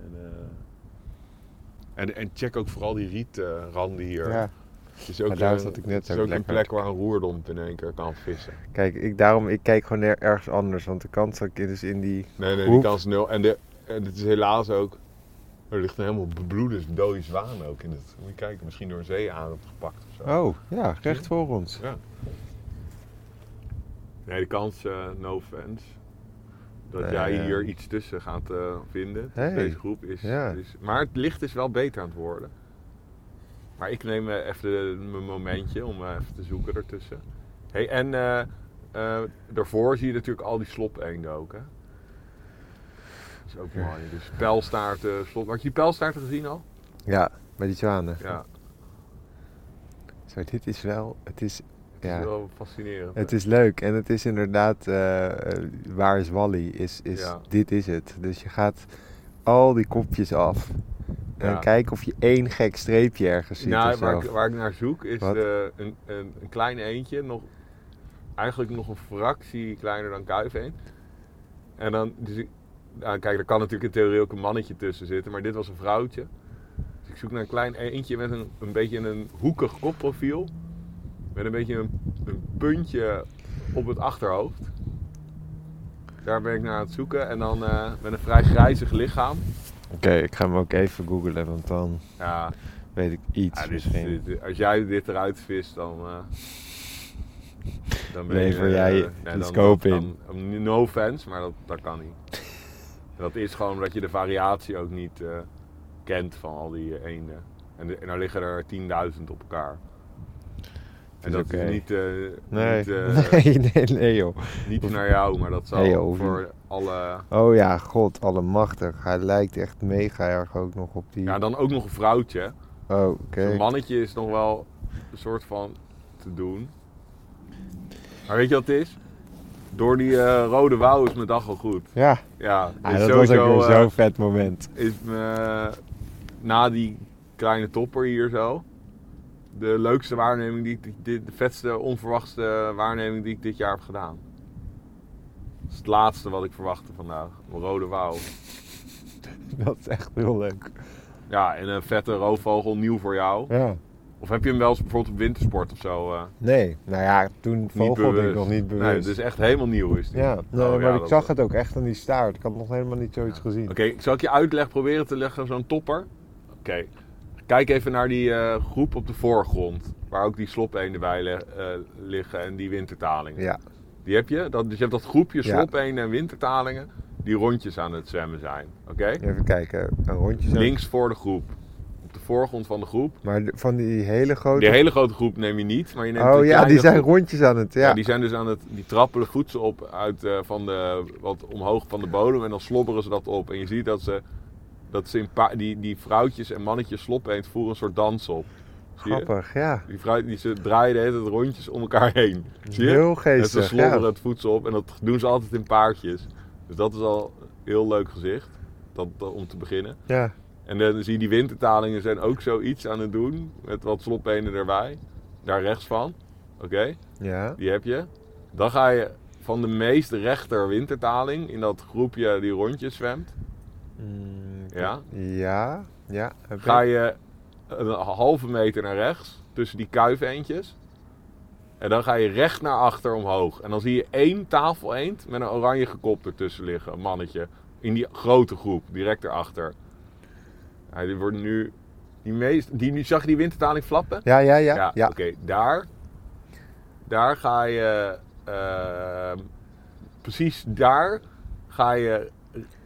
En, eh, en, en check ook vooral die rietranden hier. Ja. Het is ook, Maar daar eh, zat ik net is ook een plek waar een roerdomp in één keer kan vissen. Kijk, ik, daarom, ik kijk gewoon er- ergens anders. Want de kans dat ik dus in die... Nee, nee, die kans is nul. En, de, en het is helaas ook... Er ligt een helemaal bebloede dode zwaan ook in het... Moet je kijken, misschien door een zeearend gepakt of zo. Oh, ja, recht voor ons. Ja. Nee, de kans, eh, no offense, dat Nee, jij ja. hier iets tussen gaat eh, vinden, Hey, deze groep, is, ja. is... Maar het licht is wel beter aan het worden. Maar ik neem eh, even mijn momentje om eh, even te zoeken ertussen. Hey, en eh, daarvoor zie je natuurlijk al die slopeenden ook, hè? Dat is ook Ja. mooi. Dus pijlstaarten, slop... Had je die pijlstaarten gezien al? Ja, bij die zwanen. Ja, Zo, dit is wel... Het is, is ja, wel fascinerend. het hè? is leuk. En het is inderdaad... waar is Wally? Is, is, Ja. Dit is het. Dus je gaat al die kopjes af. En Ja. kijk of je één gek streepje ergens ziet Nou, of waar, ik, waar ik naar zoek is eh, een, een, een klein eentje, nog, eigenlijk nog een fractie kleiner dan kuifeen. En dan, dus ik, nou, kijk, er kan natuurlijk in theorie ook een mannetje tussen zitten, maar dit was een vrouwtje. Dus ik zoek naar een klein eentje met een, een beetje een hoekig kopprofiel. Met een beetje een, een puntje op het achterhoofd. Daar ben ik naar aan het zoeken. En dan eh, met een vrij grijzig lichaam. Oké, ik ga hem ook even googlen, want dan Ja, weet ik iets Ja, dit- misschien. als jij dit eruit vist, dan. eh, dan ben Lever je, jij eh, de nee, dan- scope dan- dan- no offense, maar dat, dat kan niet. dat is gewoon omdat je de variatie ook niet eh, kent van al die eh, eenden. En, de- en dan liggen er 10.000 op elkaar. En dat is niet, eh, Nee, niet, eh, nee, nee, nee joh. niet naar jou, maar dat zal Nee, joh, voor alle. Oh ja, god, allemachtig. Hij lijkt echt mega erg ook nog op die... Ja, dan ook nog een vrouwtje. Oh, oké. Zo'n mannetje is nog wel een soort van te doen. Maar weet je wat het is? Door die eh, rode wouw is mijn dag al goed. Ja, Ja, ah, is dat was ook sowieso, weer zo'n vet moment. is me, na die kleine topper hier zo. De leukste waarneming die ik, dit, de vetste, onverwachte waarneming die ik dit jaar heb gedaan. Dat is het laatste wat ik verwachtte vandaag. Een rode wouw. Dat is echt heel leuk. Ja, en een vette roofvogel, nieuw voor jou. Ja. Of heb je hem wel eens bijvoorbeeld op wintersport of zo? eh, Nee, nou ja, toen vogelde ik nog niet bewust. Nee, dus echt helemaal nieuw is die. Ja, Oh, nee, maar ja, ik dat- zag het ook echt aan die staart. Ik had nog helemaal niet zoiets gezien. Oké, zal ik je uitleg proberen te leggen, zo'n topper? Oké, kijk even naar die eh, groep op de voorgrond. Waar ook die slopeenden bij eh, liggen en die wintertalingen. Ja, Die heb je. Dat, dus je hebt dat groepje Ja. slopeenden en wintertalingen die rondjes aan het zwemmen zijn. Oké? even kijken. Een rondje zo. Links voor de groep. Op de voorgrond van de groep. Maar de- van die hele grote... Die hele grote groep neem je niet, maar je neemt oh ja, die zijn groep. rondjes aan het... Ja, Ja. die zijn dus aan het, die trappelen voedsel op uit eh, van de, wat omhoog van de bodem en dan slobberen ze dat op. En je ziet dat ze, dat ze in die, die vrouwtjes en mannetjes sloppeend voeren een soort dans op. Grappig, ja. Die, vrouw, die ze draaien de hele tijd rondjes om elkaar heen. Zie je? Heel en ze geestig, slobberen ja. het voedsel op en dat doen ze altijd in paardjes. Dus dat is al een heel leuk gezicht, dat, dat- om te beginnen. Ja, En dan zie je die wintertalingen zijn ook zoiets aan het doen, met wat sloppenen erbij. Daar rechts van, oké? ja. Die heb je. Dan ga je van de meest rechter wintertaling in dat groepje die rondjes zwemt. Mm, Ja. Ja, ja. heb Ga je een halve meter naar rechts tussen die kuifeentjes. En dan ga je recht naar achter omhoog. En dan zie je één tafeleend met een oranje gekop ertussen liggen. Een mannetje. In die grote groep, direct erachter. Ja, die worden nu... Die meest, die, nu zag je die wintertaling flappen? Ja, ja, ja. ja, Oké, daar... Daar ga je... eh, precies daar ga je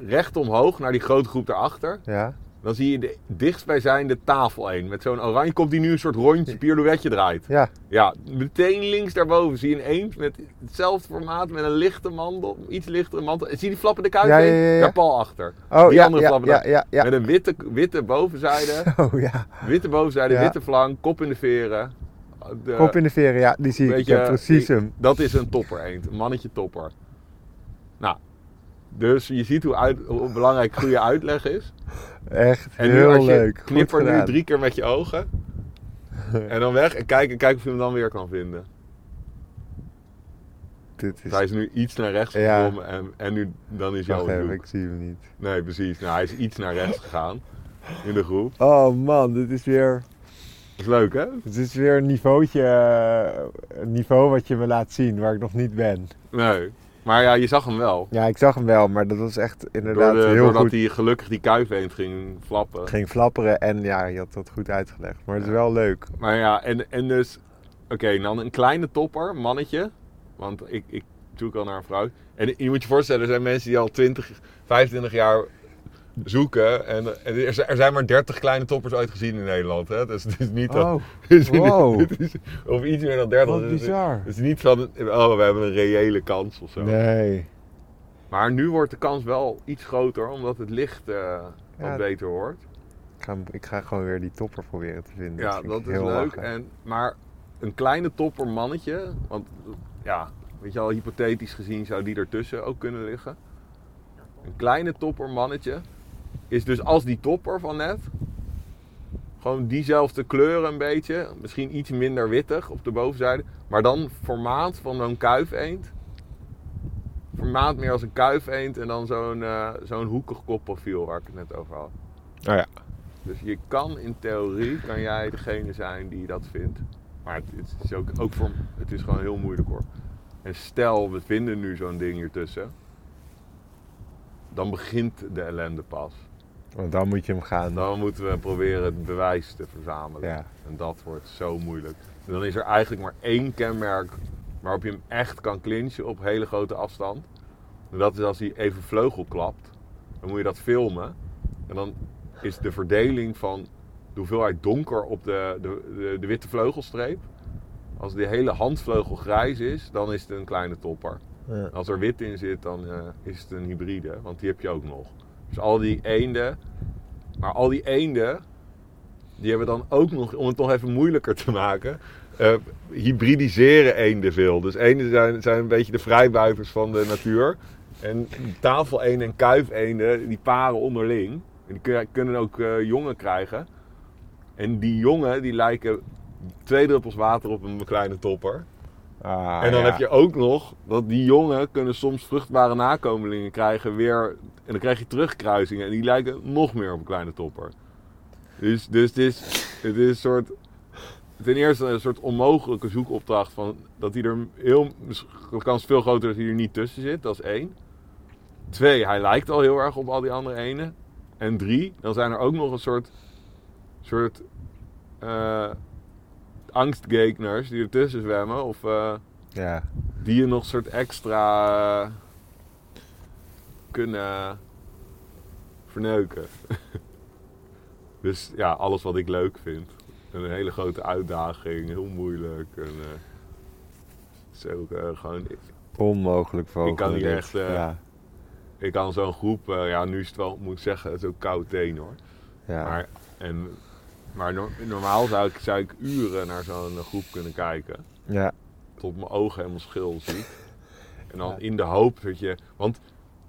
recht omhoog naar die grote groep daarachter. Ja. Dan zie je de dichtstbijzijnde tafel heen. Met zo'n oranje kop die nu een soort rondje pirouetje draait. Ja. Ja, meteen links daarboven zie je een eend met hetzelfde formaat, met een lichte mandel, iets lichtere mantel. Zie je die flappende kuit Ja, ja, ja. Daar pal achter. Oh, die ja, andere ja, flappende. Met een witte, witte bovenzijde, Oh ja. witte bovenzijde, witte flank, kop in de veren. De- Kop in de veren, ja, die zie ik. precies die- hem. Dat is een topper eend, een mannetje topper. Nou, dus je ziet hoe, uit, hoe belangrijk goede uitleg is. Echt En heel leuk. Goed knipper nu drie keer met je ogen. en dan weg en kijk, en kijk of je hem dan weer kan vinden. Dit is... Hij is nu iets naar rechts Ja. gekomen en, en nu, dan is even, de ik zie hem niet. Nee, precies. Nou, hij is iets naar rechts gegaan in de groep. Oh man, dit is weer... Dat is leuk, hè? Het is weer een niveautje, eh, een niveau wat je me laat zien, waar ik nog niet ben. Nee. Maar ja, je zag hem wel. Ja, ik zag hem wel, maar dat was echt inderdaad de, heel doordat goed. hij gelukkig die kuifeend ging flappen. ging flapperen en ja, je had dat goed uitgelegd. Maar het is wel leuk. Maar ja, en, en dus... Oké, dan een kleine topper, mannetje. Want ik, ik zoek al naar een vrouw. En je moet je voorstellen, er zijn mensen die al 20, 25 jaar zoeken. En, en er, zijn, er zijn maar 30 kleine toppers ooit gezien in Nederland. Hè? Dus het is niet dat... Oh, wow. het is- of iets meer dan 30. wat Het is- bizar. Het is niet van, oh, we hebben een reële kans of zo. Nee. Maar nu wordt de kans wel iets groter, omdat het licht eh, wat Ja. beter wordt. Ik ga, ik ga gewoon weer die topper proberen te vinden. Ja, dat is leuk. lachen. En, maar een kleine topper mannetje, want ja, weet je al, hypothetisch gezien zou die ertussen ook kunnen liggen. Een kleine topper mannetje is dus als die topper van net. Gewoon diezelfde kleur een beetje. Misschien iets minder wittig op de bovenzijde. Maar dan formaat van zo'n kuifeend. Formaat meer als een kuifeend en dan zo'n eh, zo'n hoekig kopprofiel waar ik het net over had. Oh ja. Dus je kan in theorie, kan jij degene zijn die dat vindt. Maar het, het is ook, ook voor, het is gewoon heel moeilijk hoor. En stel, we vinden nu zo'n ding hiertussen. Dan begint de ellende pas. Want dan moet je hem gaan. Dan moeten we proberen het bewijs te verzamelen. Ja. En dat wordt zo moeilijk. En dan is er eigenlijk maar één kenmerk waarop je hem echt kan clinchen op hele grote afstand. En dat is als hij even vleugel klapt. Dan moet je dat filmen. En dan is de verdeling van de hoeveelheid donker op de, de, de, de witte vleugelstreep. Als de hele handvleugel grijs is, dan is het een kleine topper. Als er wit in zit, dan eh, is het een hybride, want die heb je ook nog. Dus al die eenden, maar al die eenden, die hebben dan ook nog, om het nog even moeilijker te maken, eh, hybridiseren eenden veel. Dus eenden zijn, een beetje de vrijbuiters van de natuur. En tafeleenden en kuifeenden, die paren onderling. En die kun- kunnen ook eh, jongen krijgen. En die jongen, die lijken twee druppels water op een kleine topper. Ah, En dan ja. heb je ook nog dat die jongen kunnen soms vruchtbare nakomelingen krijgen weer. En dan krijg je terugkruisingen en die lijken nog meer op een kleine topper. Dus, dus het, is, het is een soort. Ten eerste een soort onmogelijke zoekopdracht van dat hij er heel. De kans is veel groter dat hij er niet tussen zit, dat is één. Twee, hij lijkt al heel erg op al die andere ene. En drie, dan zijn er ook nog een soort. soort eh angstgeekners die ertussen zwemmen. Of eh, Ja. die je nog soort extra eh, kunnen verneuken. dus ja, alles wat ik leuk vind. Een hele grote uitdaging, heel moeilijk. En, eh, het is ook eh, gewoon, Onmogelijk vogel. Ik kan niet echt, Ja. ik kan zo'n groep, ja nu is het wel, moet ik zeggen, het is ook koud teen hoor. Ja. Maar, en, maar no- normaal zou ik, zou ik uren naar zo'n groep kunnen kijken. ja. tot mijn ogen helemaal schil ziet. En dan Ja. in de hoop dat je. Want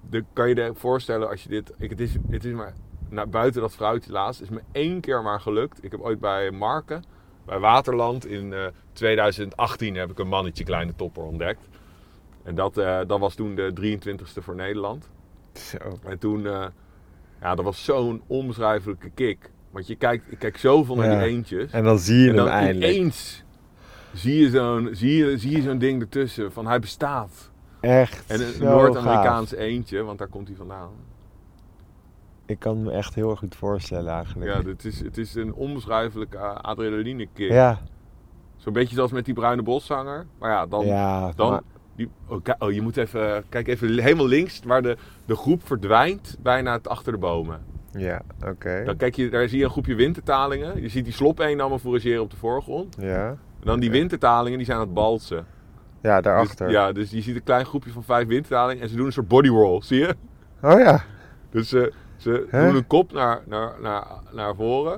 de, kan je je voorstellen als je dit. Ik, het, is, het is maar. Nou, buiten dat vrouwtje laatst is me één keer maar gelukt. Ik heb ooit bij Marken, bij Waterland in eh, 2018 heb ik een mannetje kleine topper ontdekt. En dat, eh, dat was toen de 23ste voor Nederland. Zo. En toen, eh, ja, dat was zo'n onbeschrijfelijke kick. Want je kijkt, ik kijk zoveel naar die eentjes. En dan zie je En hem dan eindelijk. ineens zie je zo'n zie je, zie je zo'n ding ertussen van hij bestaat. Echt. En een Noord-Amerikaans eentje, want daar komt hij vandaan. ik kan me echt heel erg goed voorstellen eigenlijk. Ja, het is, het is een onbeschrijfelijke adrenaline kick. ja, Zo'n beetje zoals met die bruine boszanger. Maar ja, dan... ja, dan maar- die, oh, oh, je moet even... Kijk even helemaal links waar de, de groep verdwijnt. Bijna het achter de bomen. Ja oké. Dan kijk je, daar zie je een groepje wintertalingen. Je ziet die slopeenammen forageren op de voorgrond. Ja. En dan die wintertalingen, die zijn aan het balsen. ja, daarachter. Dus, ja, dus je ziet een klein groepje van vijf wintertalingen. En ze doen een soort body roll, zie je? Oh ja. Dus ze, ze doen hun kop naar, naar, naar, naar voren.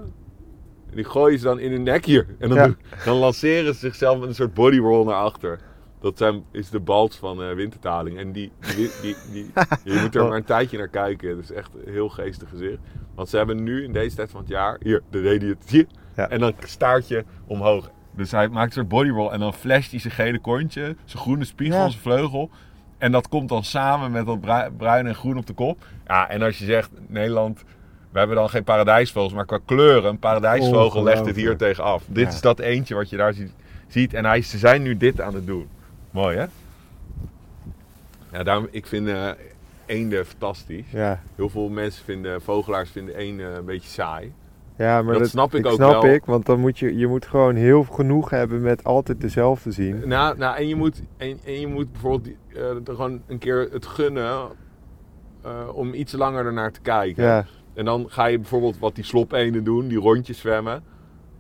En die gooien ze dan in hun nek hier. En dan, Ja. dan lanceren ze zichzelf met een soort body roll naar achter. Dat zijn, is de bals van eh wintertaling. En die, die, die, die, je moet er maar een tijdje naar kijken. Het is echt een heel geestig gezicht. Want ze hebben nu in deze tijd van het jaar... Hier, de radiatie. Ja. En dan staartje omhoog. Dus hij maakt een soort body roll. En dan flasht hij zijn gele kontje. Zijn groene spiegel, Ja. zijn vleugel. En dat komt dan samen met dat brui- bruin en groen op de kop. Ja, en als je zegt, Nederland, we hebben dan geen paradijsvogels, maar qua kleuren, een paradijsvogel legt het hier tegen af. Dit Ja. is dat eentje wat je daar ziet. ziet. En hij, ze zijn nu dit aan het doen. Mooi hè? Ja, daarom, ik vind eh eenden fantastisch. Ja. Heel veel mensen vinden, vogelaars vinden eenden een beetje saai. Ja, maar Dat snap ik ook snap wel. ik, want dan moet je, je moet gewoon heel genoeg hebben met altijd dezelfde zien. Nou, nou en, je moet, en, en je moet bijvoorbeeld eh, er gewoon een keer het gunnen eh, om iets langer ernaar te kijken. Ja, En dan ga je bijvoorbeeld wat die slopeenden doen, die rondjes zwemmen.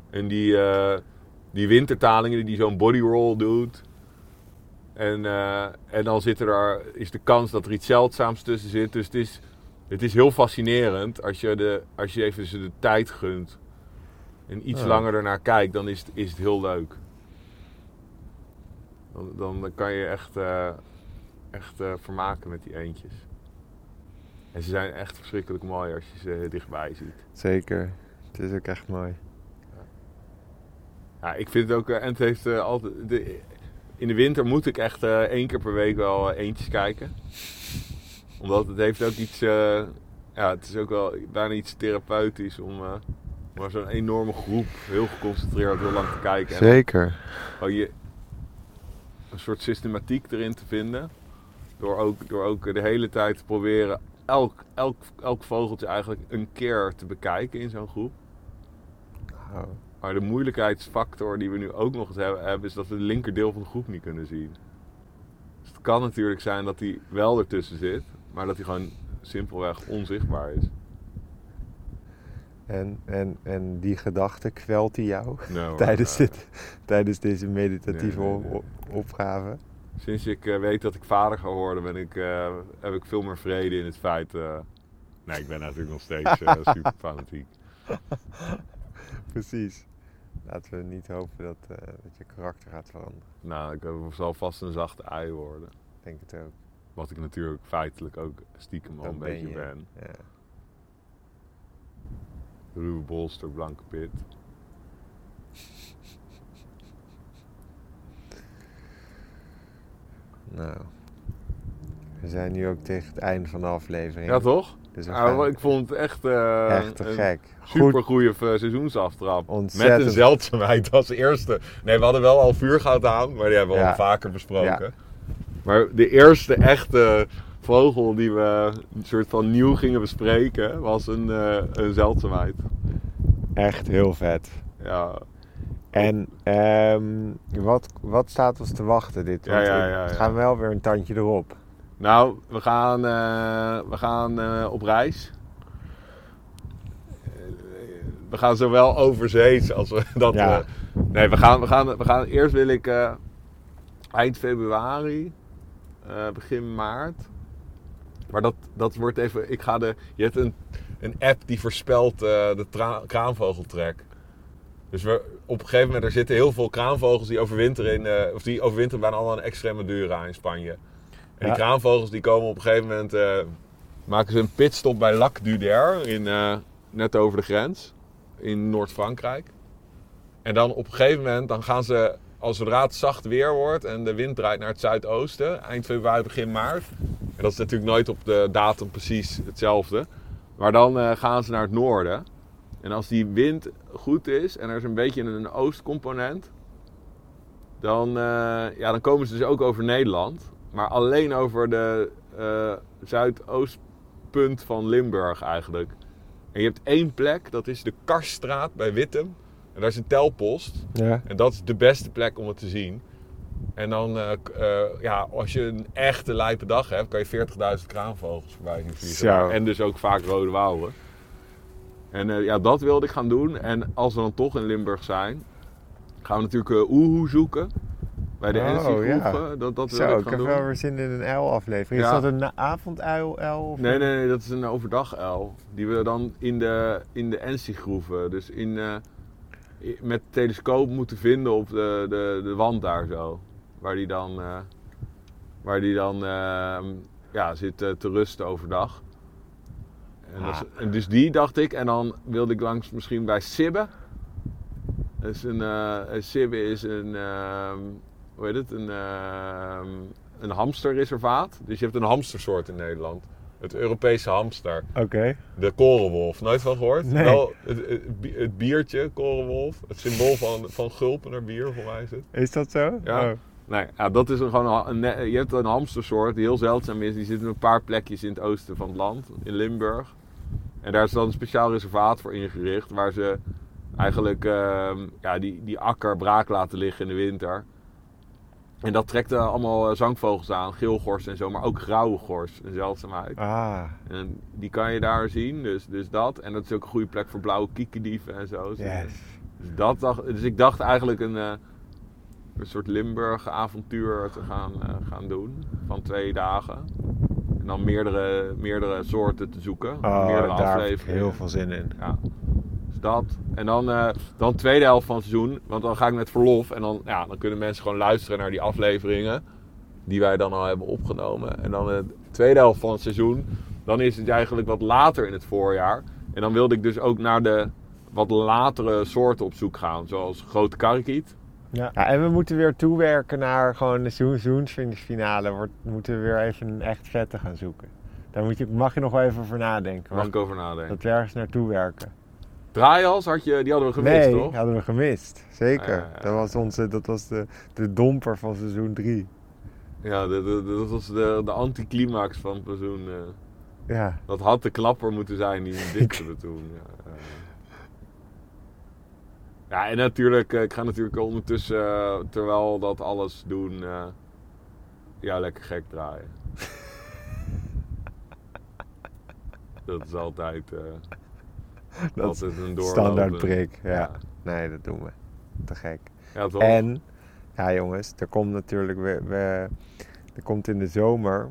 En die, eh, die wintertalingen die zo'n body roll doet. En, eh, en dan zit er, daar- is de kans dat er iets zeldzaams tussen zit. Dus het is, het is heel fascinerend als je, de, als je even ze de tijd gunt. En iets Ja. langer ernaar kijkt, dan is het, is het heel leuk. Dan, dan kan je echt, eh, echt eh, vermaken met die eendjes. En ze zijn echt verschrikkelijk mooi als je ze dichtbij ziet. zeker. Het is ook echt mooi. Ja, ik vind het ook, en het heeft altijd, de, in de winter moet ik echt eh, één keer per week wel eh, eentjes kijken. Omdat het heeft ook iets, eh, ja, het is ook wel bijna iets therapeutisch om maar zo'n enorme groep heel geconcentreerd heel lang te kijken. En Zeker. gewoon je een soort systematiek erin te vinden. Door ook, door ook de hele tijd te proberen elk, elk, elk vogeltje eigenlijk een keer te bekijken in zo'n groep. Oh, Maar de moeilijkheidsfactor die we nu ook nog eens hebben, is dat we het linkerdeel van de groep niet kunnen zien. Dus het kan natuurlijk zijn dat hij wel ertussen zit, maar dat hij gewoon simpelweg onzichtbaar is. En, en, en die gedachte kwelt die jou tijdens, dit, tijdens deze meditatieve Nee, opgave? Sinds ik eh, weet dat ik vader ga worden, ben ik, eh, heb ik veel meer vrede in het feit. eh, nee, ik ben natuurlijk nog steeds eh, super fanatiek. Precies. Laten we niet hopen dat, eh, dat je karakter gaat veranderen. Nou, ik eh, zal vast een zachte ei worden. Ik denk het ook. Wat ik natuurlijk feitelijk ook stiekem al een ben beetje je. ben. Ja. Ruwe bolster, blanke pit. Nou. We zijn nu ook tegen het einde van de aflevering. Ja, toch? Dus we Ja, gaan maar ik vond het echt, eh, echt te een gek. super goede seizoensaftrap. Ontzettend. Met een zeldzaamheid als eerste. Nee, we hadden wel al vuurgoud aan, maar die hebben we Ja. al vaker besproken. Maar de eerste echte vogel die we een soort van nieuw gingen bespreken, was een, eh, een zeldzaamheid. Echt heel vet. Ja, En ehm, wat, wat staat ons te wachten dit? Want ja, we ja, gaan wel weer een tandje erop. Nou, we gaan, eh, we gaan eh, op reis. Eh, We gaan zowel overzees als we dat. Ja. nee, we gaan, we, gaan, we gaan. Eerst wil ik eind februari, begin maart. Maar dat, dat wordt even. Ik ga de. Je hebt een, een app die voorspelt de kraanvogeltrek. Dus we, op een gegeven moment, er zitten heel veel kraanvogels die overwinteren in, of die overwinteren bijna allemaal in Extremadura in Spanje. En Ja. die kraanvogels die komen op een gegeven moment, eh, maken ze een pitstop bij Lac d'Uder, in, eh, net over de grens, in Noord-Frankrijk. En dan op een gegeven moment, dan gaan ze, als zodra het zacht weer wordt en de wind draait naar het zuidoosten, eind februari, begin maart. En dat is natuurlijk nooit op de datum precies hetzelfde. Maar dan eh, gaan ze naar het noorden. En als die wind goed is en er is een beetje een oostcomponent, dan, ja, dan komen ze dus ook over Nederland. Maar alleen over de eh, zuidoostpunt van Limburg eigenlijk. En je hebt één plek, dat is de Karststraat bij Wittem. En daar is een telpost. Ja. En dat is de beste plek om het te zien. En dan, eh, eh, ja, als je een echte lijpe dag hebt, kan je 40.000 kraanvogels voorbij zien vliegen. En dus ook vaak rode wouwen. En ja, dat wilde ik gaan doen. En als we dan toch in Limburg zijn, gaan we natuurlijk Oehoe zoeken. Bij de Oh, ja. Dat, dat Zo, ik heb doen. wel weer zin in een uilaflevering. Ja. Is dat een avonduil? uil, Nee, nee, nee, dat is een overdag-uil. Die we dan in de, in de NC-groeven, dus in, eh, i- met telescoop moeten vinden op de, de, de wand daar zo. Waar die dan, eh, waar die dan eh, ja, zit eh, te rusten overdag. En, is- en dus die dacht ik, en dan wilde ik langs misschien bij Sibbe. Is een, eh, een Sibbe is een, ehm, hoe heet het, een, ehm, een hamsterreservaat. Dus je hebt een hamstersoort in Nederland. Het Europese hamster. Oké. De korenwolf. Nooit van gehoord? Nee. Wel het, het, bi- het biertje, korenwolf. Het symbool van, van Gulpener bier, voor mij is het. Is dat zo? Ja. Oh. Nee, ja, dat is een, gewoon een, je hebt een hamstersoort die heel zeldzaam is. Die zit in een paar plekjes in het oosten van het land, in Limburg. En daar is dan een speciaal reservaat voor ingericht, waar ze eigenlijk ehm, ja, die, die akker braak laten liggen in de winter. En dat trekt eh, allemaal eh, zangvogels aan, geelgors en zo, maar ook grauwe gors, een zeldzaamheid. Ah, En die kan je daar zien, dus, dus dat. En dat is ook een goede plek voor blauwe kiekendieven en zo. Dus, yes. dus, dat dacht, dus ik dacht eigenlijk een, eh, een soort Limburg-avontuur te gaan, eh, gaan doen. Van twee dagen. En dan meerdere, meerdere soorten te zoeken. Oh, meerdere daar heb ik heel veel zin in. Ja. Dat. En dan, eh dan tweede helft van het seizoen. Want dan ga ik met verlof. En dan, ja, dan kunnen mensen gewoon luisteren naar die afleveringen. Die wij dan al hebben opgenomen. En dan de tweede helft van het seizoen. Dan is het eigenlijk wat later in het voorjaar. En dan wilde ik dus ook naar de wat latere soorten op zoek gaan. Zoals grote karikiet. Ja. ja, en we moeten weer toewerken naar gewoon de seizoensfinale. Wordt, moeten we weer even een echt vette gaan zoeken. Daar moet je, mag je nog wel even over nadenken. Mag ik over nadenken. Dat we ergens naartoe werken. Draaihals had je, die hadden we gemist, nee, toch? hadden we gemist. Zeker. Ja, ja. Dat was, onze, dat was de, de domper van seizoen 3. Ja, de, de- de- dat was de, de anticlimax van seizoen. eh. Ja. Dat had de klapper moeten zijn die hem dikte toen. Ja, eh. ja, en natuurlijk, eh, ik ga natuurlijk ondertussen, terwijl dat alles doen, ja, lekker gek draaien. dat is altijd, Dat is altijd een standaard prik. Ja. Ja. Nee, dat doen we. Te gek. Ja, toch? En, ja jongens, er komt natuurlijk weer, er komt in de zomer,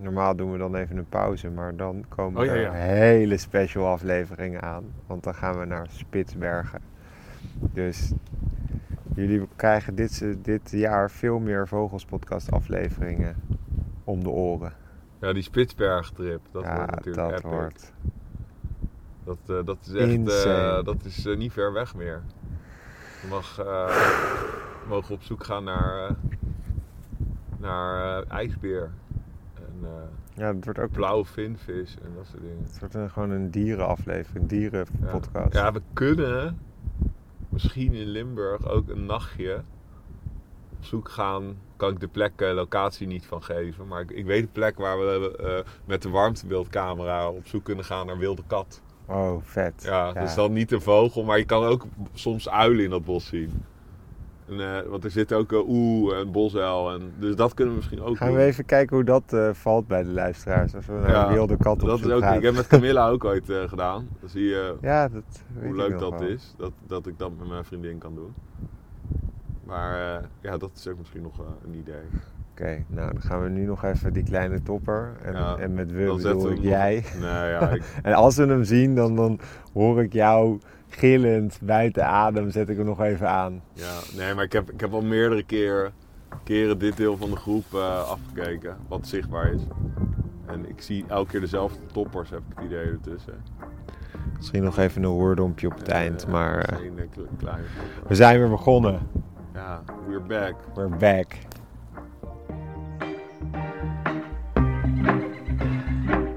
normaal doen we dan even een pauze, maar dan komen Oh, ja, er hele special afleveringen aan. Want dan gaan we naar Spitsbergen. Dus jullie krijgen dit, dit jaar veel meer Vogels podcast afleveringen om de oren. Ja, die Spitsberg-trip, dat ja, wordt natuurlijk dat epic. wordt. Dat, eh, dat is echt, eh, dat is eh, niet ver weg meer. Je mag, we mogen op zoek gaan naar, naar ijsbeer. En Ja, het wordt ook blauwe vinvis en dat soort dingen. het wordt een, gewoon een dierenaflevering, een dierenpodcast. Ja, we kunnen misschien in Limburg ook een nachtje op zoek gaan. Kan ik de plek, locatie niet van geven. Maar ik, ik weet de plek waar we met de warmtebeeldcamera op zoek kunnen gaan naar wilde kat. Oh, vet. Ja, dus dan niet een vogel, maar je kan ook soms uilen in dat bos zien. En, eh, want er zit ook een oeh en bosuil. En, dus dat kunnen we misschien ook Gaan doen. we even kijken hoe dat eh, valt bij de luisteraars. Als we naar Ja, een wilde kat op dat is ook. Ik heb met Camilla ook ooit eh, gedaan. Dan zie je Ja, dat hoe leuk dat wel. is. Dat, dat ik dat met mijn vriendin kan doen. Maar eh, ja, dat is ook misschien nog eh, een idee. Oké, nou dan gaan we nu nog even die kleine topper. En, Ja, en met we bedoel we ik jij. Ja, ik, En als we hem zien, dan, dan hoor ik jou gillend buiten adem. Zet ik hem nog even aan. ja, nee, maar ik heb, ik heb al meerdere keer, keren dit deel van de groep eh, afgekeken. Wat zichtbaar is. En ik zie elke keer dezelfde toppers, heb ik het idee ertussen. Misschien nog even een woordompje op het eind. Eh, Maar eh, kle- kleine we zijn weer begonnen. Ja, we're back. We're back.